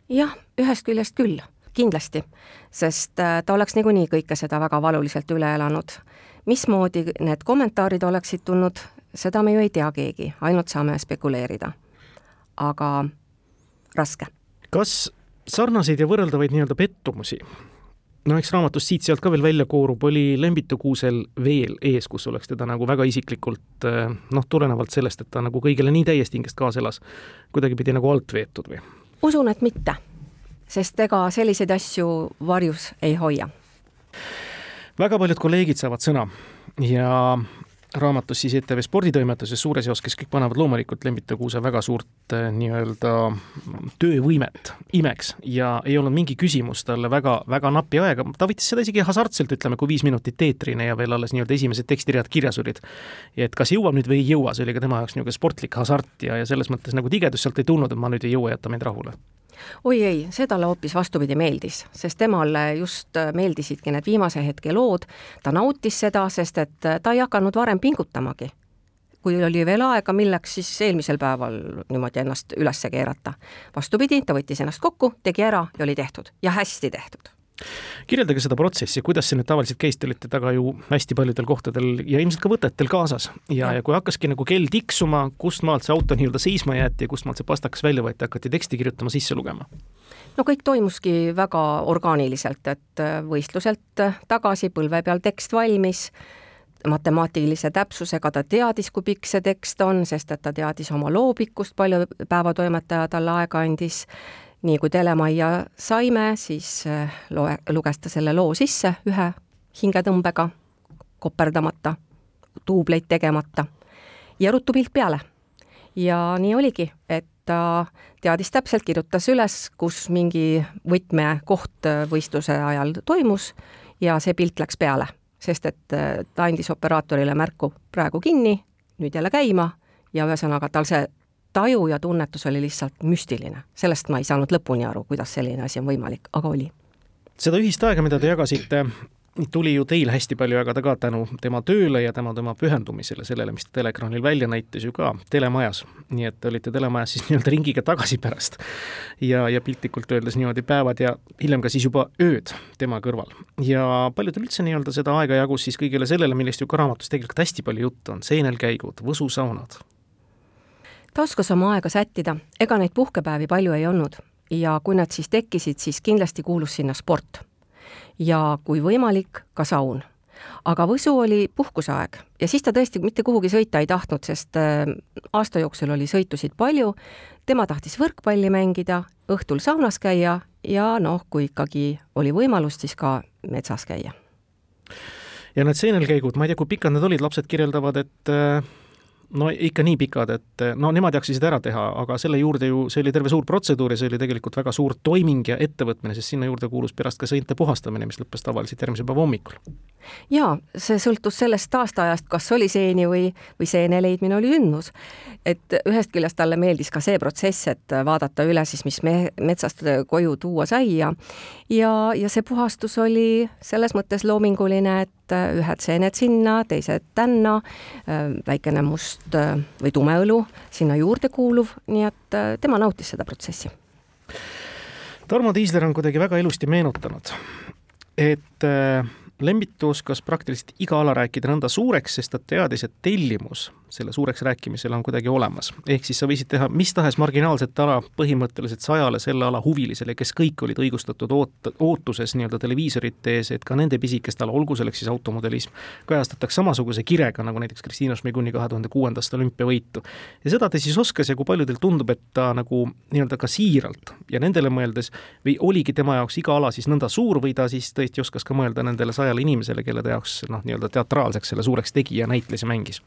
jah, ühest küljest küll, kindlasti, sest ta oleks niikuinii kõike seda väga valuliselt üle elanud mismoodi need kommentaarid oleksid tulnud, seda me ju ei tea keegi, ainult saame spekuleerida. aga raske. kas sarnaseid ja võrreldavaid nii-öelda pettumusi, no eks raamatust siit-sealt ka veel välja koorub, oli Lembitu Kuusel veel ees, kus oleks teda nagu väga isiklikult noh, tulenevalt sellest, et ta nagu kõigele nii täiest hingest kaasa elas, kuidagipidi nagu alt veetud või? usun, et mitte, sest ega selliseid asju varjus ei hoia väga paljud kolleegid saavad sõna ja raamatus siis ETV sporditoimetuses suures jaos, kes kõik panevad loomulikult Lembita Kuuse väga suurt eh, nii-öelda töövõimet imeks ja ei olnud mingi küsimus talle väga, väga napi aega, ta võttis seda isegi hasartselt, ütleme, kui viis minutit eetrine ja veel alles nii-öelda esimesed tekstiread kirjas olid. et kas jõuab nüüd või ei jõua, see oli ka tema jaoks niisugune sportlik hasart ja, ja selles mõttes nagu tigedus sealt ei tulnud, et ma nüüd ei jõua jätta mind rahule oi ei, see talle hoopis vastupidi meeldis, sest temale just meeldisidki need viimase hetke lood, ta nautis seda, sest et ta ei hakanud varem pingutamagi. kui oli veel aega, milleks siis eelmisel päeval niimoodi ennast üles keerata. vastupidi, ta võttis ennast kokku, tegi ära ja oli tehtud ja hästi tehtud kirjeldage seda protsessi, kuidas see nüüd tavaliselt käis, te olite taga ju hästi paljudel kohtadel ja ilmselt ka võtetel kaasas. Ja, ja kui hakkaski nagu kell tiksuma, kust maalt see auto nii-öelda seisma jäeti ja kust maalt see pastakas välja võeti, hakati teksti kirjutama, sisse lugema? no kõik toimuski väga orgaaniliselt, et äh, võistluselt äh, tagasi põlve peal tekst valmis, matemaatilise täpsusega ta teadis, kui pikk see tekst on, sest et ta teadis oma loo pikkust, palju päevatoimetaja talle aega andis nii kui telemajja saime, siis äh, loe, luges ta selle loo sisse ühe hingetõmbega, koperdamata, duubleid tegemata ja ruttu pilt peale. ja nii oligi, et ta teadis täpselt, kirjutas üles, kus mingi võtmekoht võistluse ajal toimus ja see pilt läks peale, sest et äh, ta andis operaatorile märku praegu kinni, nüüd jälle käima ja ühesõnaga tal see taju ja tunnetus oli lihtsalt müstiline. sellest ma ei saanud lõpuni aru, kuidas selline asi on võimalik, aga oli. seda ühist aega, mida te jagasite, tuli ju teil hästi palju jagada ka tänu tema tööle ja tema, tema pühendumisele sellele, mis ta teleekraanil välja näitas ju ka telemajas. nii et te olite telemajas siis nii-öelda ringiga tagasi pärast. ja, ja piltlikult öeldes niimoodi päevad ja hiljem ka siis juba ööd tema kõrval. ja palju teil üldse nii-öelda seda aega jagus siis kõigele sellele, millest ju ka raamatus tegelikult hästi palju juttu on, seenelkäigud, võsusaunad ta oskas oma aega sättida, ega neid puhkepäevi palju ei olnud ja kui nad siis tekkisid, siis kindlasti kuulus sinna sport. ja kui võimalik, ka saun. aga Võsu oli puhkuseaeg ja siis ta tõesti mitte kuhugi sõita ei tahtnud, sest äh, aasta jooksul oli sõitusid palju, tema tahtis võrkpalli mängida, õhtul saunas käia ja noh, kui ikkagi oli võimalust, siis ka metsas käia. ja need seenelkäigud, ma ei tea, kui pikad need olid, lapsed kirjeldavad, et äh, no ikka nii pikad, et no nemad jaksisid ära teha, aga selle juurde ju, see oli terve suur protseduur ja see oli tegelikult väga suur toiming ja ettevõtmine, sest sinna juurde kuulus pärast ka sõinte puhastamine, mis lõppes tavaliselt järgmise päeva hommikul. jaa, see sõltus sellest aastaajast, kas oli seeni või, või seene leidmine oli sündmus. et ühest küljest talle meeldis ka see protsess, et vaadata üle siis, mis me metsast koju tuua sai ja ja, ja see puhastus oli selles mõttes loominguline, et ühed seened sinna, teised tänna, väikene must just äh, või tume õlu sinna juurde kuuluv, nii et äh, tema nautis seda protsessi. Tarmo Tiisler on kuidagi väga ilusti meenutanud, et äh, Lembitu oskas praktiliselt iga ala rääkida nõnda suureks, sest ta teadis, et tellimus selle suureks rääkimisel on kuidagi olemas. ehk siis sa võisid teha mis tahes marginaalset ala põhimõtteliselt sajale selle ala huvilisele, kes kõik olid õigustatud oot-, ootuses nii-öelda televiisorite ees, et ka nende pisikest ala, olgu selleks siis automodelism, kajastataks samasuguse kirega, nagu näiteks Kristiina Šmiguni kahe tuhande kuuendast olümpiavõitu. ja seda ta siis oskas ja kui palju teil tundub, et ta nagu nii-öelda ka siiralt ja nendele mõeldes või oligi tema jaoks iga ala siis nõnda suur või ta siis tõesti oskas ka mõelda nendele sajale inimesele, kelle ta jaoks noh, nii-öelda teatraalseks selle suureks tegi ja näitles ja mängis?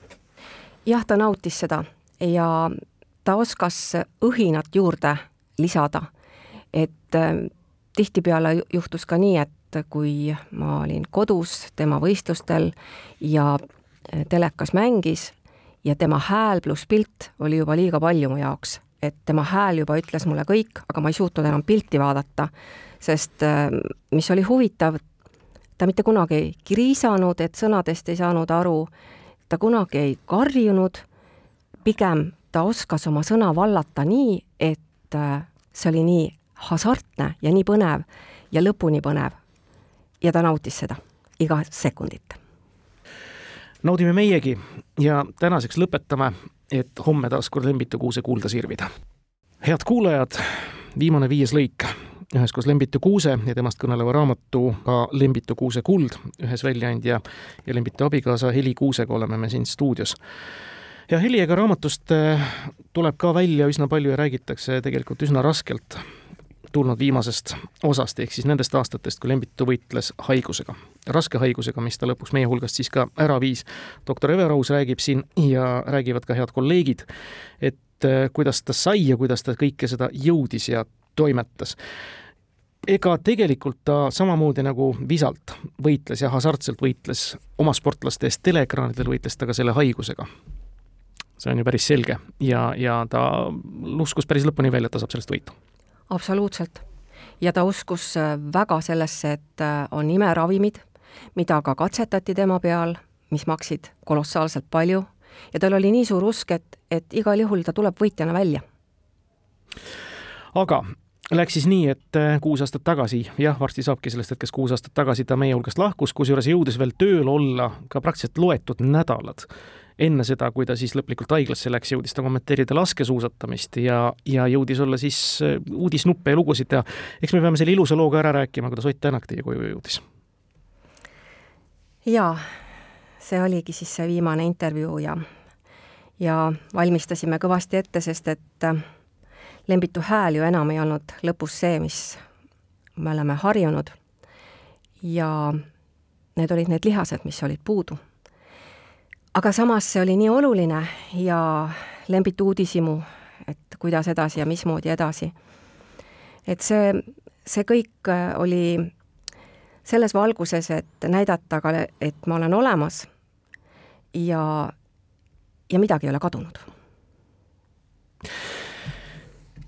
Jah, ta nautis seda ja ta oskas õhinat juurde lisada. et äh, tihtipeale juhtus ka nii, et kui ma olin kodus tema võistlustel ja äh, telekas mängis ja tema hääl pluss pilt oli juba liiga palju mu jaoks, et tema hääl juba ütles mulle kõik, aga ma ei suutnud enam pilti vaadata, sest äh, mis oli huvitav, ta mitte kunagi ei kriisanud, et sõnadest ei saanud aru ta kunagi ei karjunud, pigem ta oskas oma sõna vallata nii, et äh, see oli nii hasartne ja nii põnev ja lõpuni põnev. ja ta nautis seda, iga sekundit. naudime meiegi ja tänaseks lõpetame, et homme taas kord Lembitu Kuuse kuulda sirvida. head kuulajad, viimane viies lõik üheskoos Lembitu Kuuse ja temast kõneleva raamatu ka Lembitu Kuuse kuld, ühes väljaandja ja Lembitu abikaasa Heli Kuusega oleme me siin stuudios. ja Heli, ega raamatust äh, tuleb ka välja üsna palju ja räägitakse tegelikult üsna raskelt tulnud viimasest osast, ehk siis nendest aastatest, kui Lembitu võitles haigusega, raske haigusega, mis ta lõpuks meie hulgast siis ka ära viis. doktor Everaus räägib siin ja räägivad ka head kolleegid, et äh, kuidas ta sai ja kuidas ta kõike seda jõudis ja toimetas ega tegelikult ta samamoodi nagu visalt võitles ja hasartselt võitles oma sportlaste eest teleekraanidel, võitles ta ka selle haigusega. see on ju päris selge ja, ja ta uskus päris lõpuni välja, et ta saab sellest võitu. absoluutselt. ja ta uskus äh, väga sellesse, et äh, on imeravimid, mida ka katsetati tema peal, mis maksid kolossaalselt palju ja tal oli nii suur usk, et, et igal juhul ta tuleb võitjana välja. aga läks siis nii, et äh, kuus aastat tagasi, jah, varsti saabki sellest hetkest kuus aastat tagasi ta meie hulgast lahkus, kusjuures jõudis veel tööl olla ka praktiliselt loetud nädalad enne seda, kui ta siis lõplikult haiglasse läks, jõudis ta kommenteerida laskesuusatamist ja, ja jõudis olla siis äh, uudisnuppe ja lugusid teha. eks me peame selle ilusa loo ka ära rääkima, kuidas Ott Tänak teie koju jõudis. jaa, see oligi siis see viimane intervjuu ja, ja valmistasime kõvasti ette, sest et äh, Lembitu hääl ju enam ei olnud lõpus see, mis me oleme harjunud. ja need olid need lihased, mis olid puudu. aga samas see oli nii oluline ja Lembitu uudishimu, et kuidas edasi ja mismoodi edasi. et see, see kõik oli selles valguses, et näidata ka, et ma olen olemas ja, ja midagi ei ole kadunud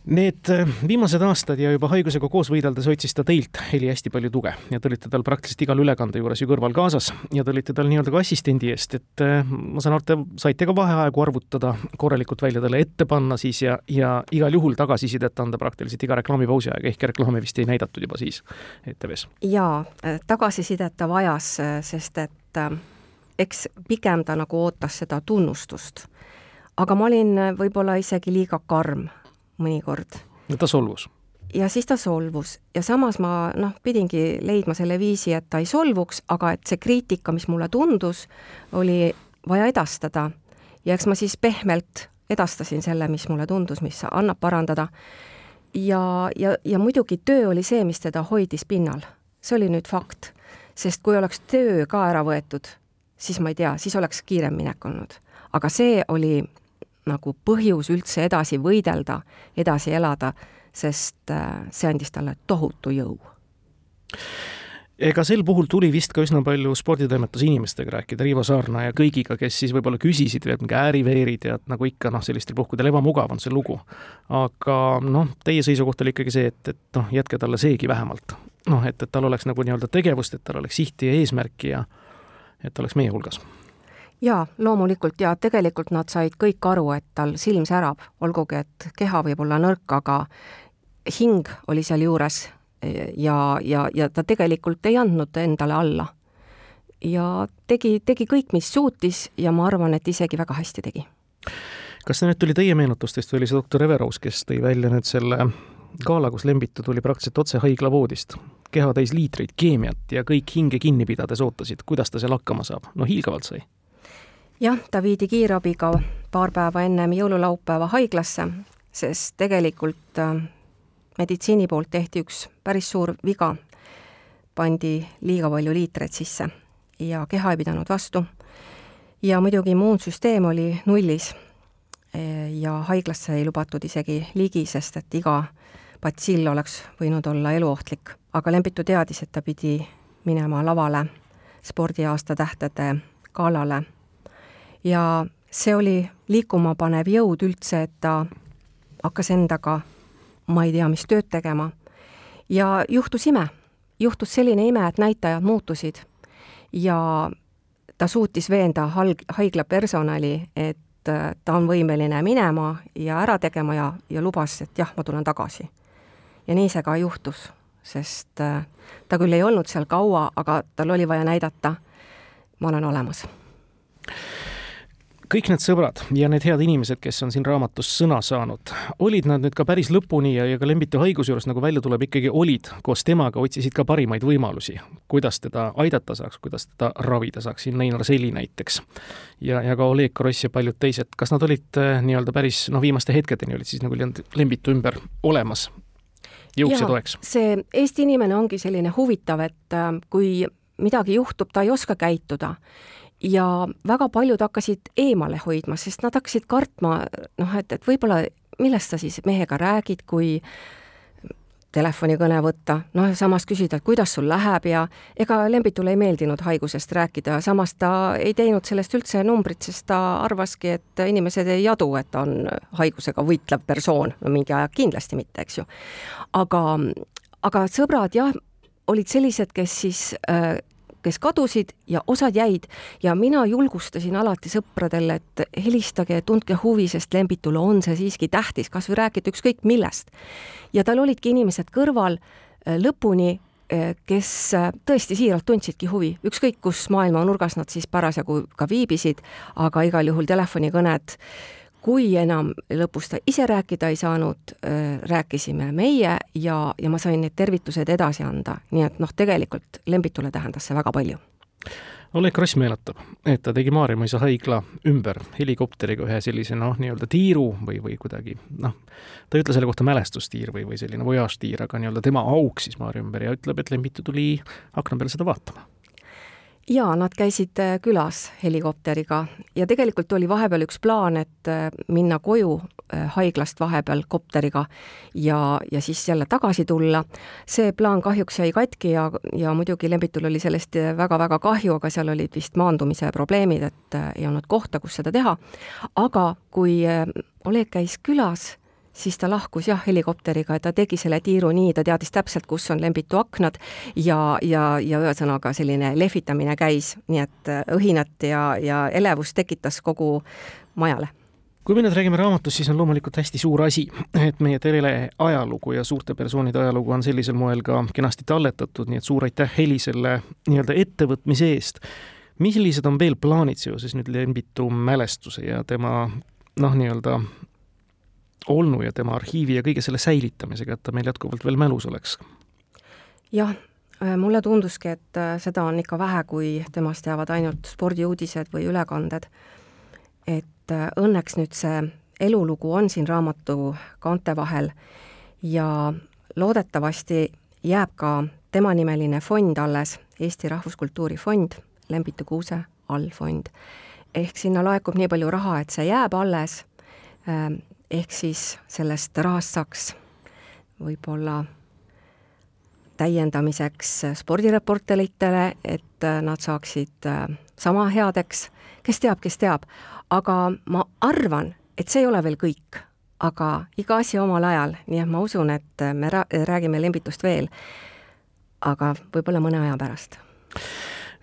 Need äh, viimased aastad ja juba haigusega koos võideldes otsis ta teilt, Heli, hästi palju tuge ja te olite tal praktiliselt igal ülekande juures ju kõrval kaasas ja te olite tal nii-öelda ka assistendi eest, et äh, ma saan aru, te saite ka vaheaegu arvutada, korralikult välja talle ette panna siis ja, ja igal juhul tagasisidet anda praktiliselt iga reklaamipausi aeg, ehkki reklaami vist ei näidatud juba siis ETV-s. jaa, äh, tagasisidet ta vajas, sest et eks pigem ta nagu ootas seda tunnustust. aga ma olin võib-olla isegi liiga karm mõnikord. ta solvus? ja siis ta solvus ja samas ma noh, pidingi leidma selle viisi, et ta ei solvuks, aga et see kriitika, mis mulle tundus, oli vaja edastada. ja eks ma siis pehmelt edastasin selle, mis mulle tundus, mis annab parandada. ja, ja, ja muidugi töö oli see, mis teda hoidis pinnal. see oli nüüd fakt. sest kui oleks töö ka ära võetud, siis ma ei tea, siis oleks kiirem minek olnud. aga see oli nagu põhjus üldse edasi võidelda, edasi elada, sest äh, see andis talle tohutu jõu. ega sel puhul tuli vist ka üsna palju sporditoimetuse inimestega rääkida, Riivo Saarna ja kõigiga, kes siis võib-olla küsisid veel mingi ääriveerid ja nagu ikka noh, sellistel puhkudel ebamugav on see lugu. aga noh, teie seisukoht oli ikkagi see, et, et noh, jätke talle seegi vähemalt. noh, et, et tal oleks nagu nii-öelda tegevust, et tal oleks sihti ja eesmärki ja et ta oleks meie hulgas jaa, loomulikult. Ja tegelikult nad said kõik aru, et tal silm särab, olgugi et keha võib olla nõrk, aga hing oli sealjuures ja, ja, ja ta tegelikult ei andnud endale alla. ja tegi, tegi kõik, mis suutis ja ma arvan, et isegi väga hästi tegi. kas see nüüd tuli teie meenutustest või oli see doktor Everaus, kes tõi välja nüüd selle gala, kus Lembitu tuli praktiliselt otse haiglavoodist, keha täis liitreid keemiat ja kõik hinge kinni pidades ootasid, kuidas ta seal hakkama saab, no hiilgavalt sai jah, ta viidi kiirabiga paar päeva ennem jõululaupäeva haiglasse, sest tegelikult äh, meditsiini poolt tehti üks päris suur viga. pandi liiga palju liitreid sisse ja keha ei pidanud vastu. ja muidugi immuunsüsteem oli nullis. ja haiglasse ei lubatud isegi ligi, sest et iga batsill oleks võinud olla eluohtlik. aga Lembitu teadis, et ta pidi minema lavale spordiaasta tähtede galale ja see oli liikuma panev jõud üldse, et ta hakkas endaga ma ei tea, mis tööd tegema. ja juhtus ime, juhtus selline ime, et näitajad muutusid ja ta suutis veenda halg-, haigla personali, et äh, ta on võimeline minema ja ära tegema ja, ja lubas, et jah, ma tulen tagasi. ja nii see ka juhtus, sest äh, ta küll ei olnud seal kaua, aga tal oli vaja näidata, ma olen olemas kõik need sõbrad ja need head inimesed, kes on siin raamatus sõna saanud, olid nad nüüd ka päris lõpuni ja, ja ka Lembitu haiguse juures, nagu välja tuleb, ikkagi olid koos temaga, otsisid ka parimaid võimalusi, kuidas teda aidata saaks, kuidas teda ravida saaks, siin Neinar Seli näiteks. ja, ja ka Oleg Kross ja paljud teised, kas nad olid äh, nii-öelda päris noh, viimaste hetkedeni olid siis nagu Lembitu ümber olemas jõuks ja toeks? see Eesti inimene ongi selline huvitav, et äh, kui midagi juhtub, ta ei oska käituda ja väga paljud hakkasid eemale hoidma, sest nad hakkasid kartma, noh, et, et võib-olla millest sa siis mehega räägid, kui telefonikõne võtta, noh ja samas küsida, et kuidas sul läheb ja ega Lembitule ei meeldinud haigusest rääkida, samas ta ei teinud sellest üldse numbrit, sest ta arvaski, et inimesed ei adu, et ta on haigusega võitlev persoon, no mingi aeg kindlasti mitte, eks ju. aga, aga sõbrad jah, olid sellised, kes siis äh, kes kadusid ja osad jäid ja mina julgustasin alati sõpradele, et helistage ja tundke huvi, sest Lembitule on see siiski tähtis, kas või rääkida ükskõik millest. ja tal olidki inimesed kõrval äh, lõpuni, äh, kes äh, tõesti siiralt tundsidki huvi, ükskõik kus maailma nurgas nad siis parasjagu ka viibisid, aga igal juhul telefonikõned kui enam lõpus ta ise rääkida ei saanud, rääkisime meie ja, ja ma sain need tervitused edasi anda, nii et noh, tegelikult Lembitule tähendas see väga palju. Oleg Kross meenutab, et ta tegi Maarjamõisa haigla ümber helikopteriga ühe sellise noh, nii-öelda tiiru või, või kuidagi noh, ta ei ütle selle kohta mälestustiir või, või selline voyage-tiir, aga nii-öelda tema auksis Maarja ümber ja ütleb, et Lembitu tuli akna peale seda vaatama jaa, nad käisid äh, külas helikopteriga ja tegelikult oli vahepeal üks plaan, et äh, minna koju äh, haiglast vahepeal kopteriga ja, ja siis jälle tagasi tulla. see plaan kahjuks jäi katki ja, ja muidugi Lembitul oli sellest väga-väga kahju, aga seal olid vist maandumise probleemid, et ei olnud kohta, kus seda teha. aga kui Oleg käis külas siis ta lahkus jah, helikopteriga, ta tegi selle tiiru nii, ta teadis täpselt, kus on Lembitu aknad ja, ja, ja ühesõnaga selline lehvitamine käis, nii et äh, õhinat ja, ja elevust tekitas kogu majale kui me nüüd räägime raamatust, siis on loomulikult hästi suur asi, et meie tele ajalugu ja suurte persoonide ajalugu on sellisel moel ka kenasti talletatud, nii et suur aitäh Heli selle nii-öelda ettevõtmise eest. millised on veel plaanid seoses nüüd Lembitu mälestuse ja tema noh, nii-öelda olnu ja tema arhiivi ja kõige selle säilitamisega, et ta meil jätkuvalt veel mälus oleks? jah, äh, mulle tunduski, et äh, seda on ikka vähe, kui temast jäävad ainult spordiuudised või ülekanded. et äh, õnneks nüüd see elulugu on siin raamatu kaante vahel ja loodetavasti jääb ka temanimeline fond alles, Eesti Rahvuskultuuri Fond, Lembitu Kuuse allfond. ehk sinna laekub nii palju raha, et see jääb alles ähm, ehk siis sellest rahast saaks võib-olla täiendamiseks spordireporteritele, et nad saaksid äh, sama headeks, kes teab, kes teab, aga ma arvan, et see ei ole veel kõik, aga iga asi omal ajal, nii et ma usun, et me räägime Lembitust veel, aga võib-olla mõne aja pärast.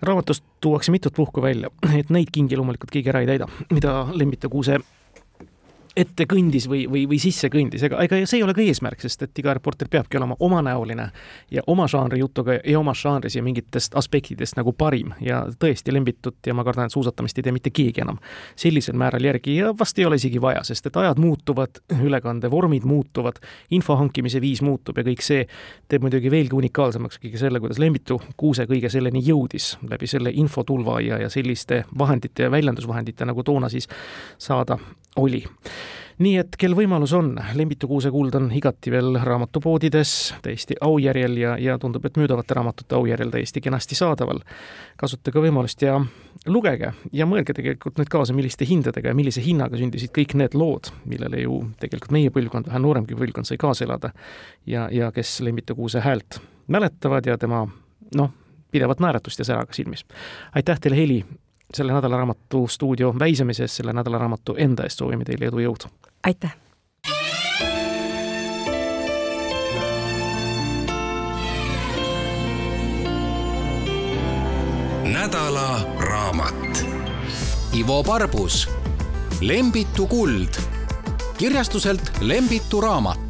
Raamatust tuuakse mitut puhku välja, et neid kingi loomulikult keegi ära ei täida, mida Lembitu Kuuse ette kõndis või, või, või sisse kõndis, ega, ega see ei ole ka eesmärk, sest et iga reporter peabki olema omanäoline ja oma žanri jutuga ja omas žanris ja mingitest aspektidest nagu parim ja tõesti Lembitut ja ma kardan, et suusatamist ei tee mitte keegi enam. Sellisel määral järgi ja vast ei ole isegi vaja, sest et ajad muutuvad, ülekandevormid muutuvad, info hankimise viis muutub ja kõik see teeb muidugi veelgi unikaalsemaks kõige selle, kuidas Lembitu Kuuse kõige selleni jõudis. Läbi selle infotulva ja, ja selliste vahendite ja väljendusvahendite, nagu toona siis saada oli nii et kel võimalus on, Lembitu kuusekuld on igati veel raamatupoodides täiesti aujärjel ja, ja tundub, et müüdavate raamatute aujärjel täiesti kenasti saadaval. kasutage võimalust ja lugege ja mõelge tegelikult nüüd kaasa, milliste hindadega ja millise hinnaga sündisid kõik need lood, millele ju tegelikult meie põlvkond, vähe nooremgi põlvkond sai kaasa elada. ja, ja kes Lembitu kuuse häält mäletavad ja tema noh, pidevat naeratust ja säraga silmis. aitäh teile, Heli, selle nädalaraamatu stuudio väisamise eest, selle nädalaraamatu enda eest soovime teile edu, jõudu! aitäh! nädalaraamat. Ivo Parbus, Lembitu kuld, kirjastuselt Lembitu Raamat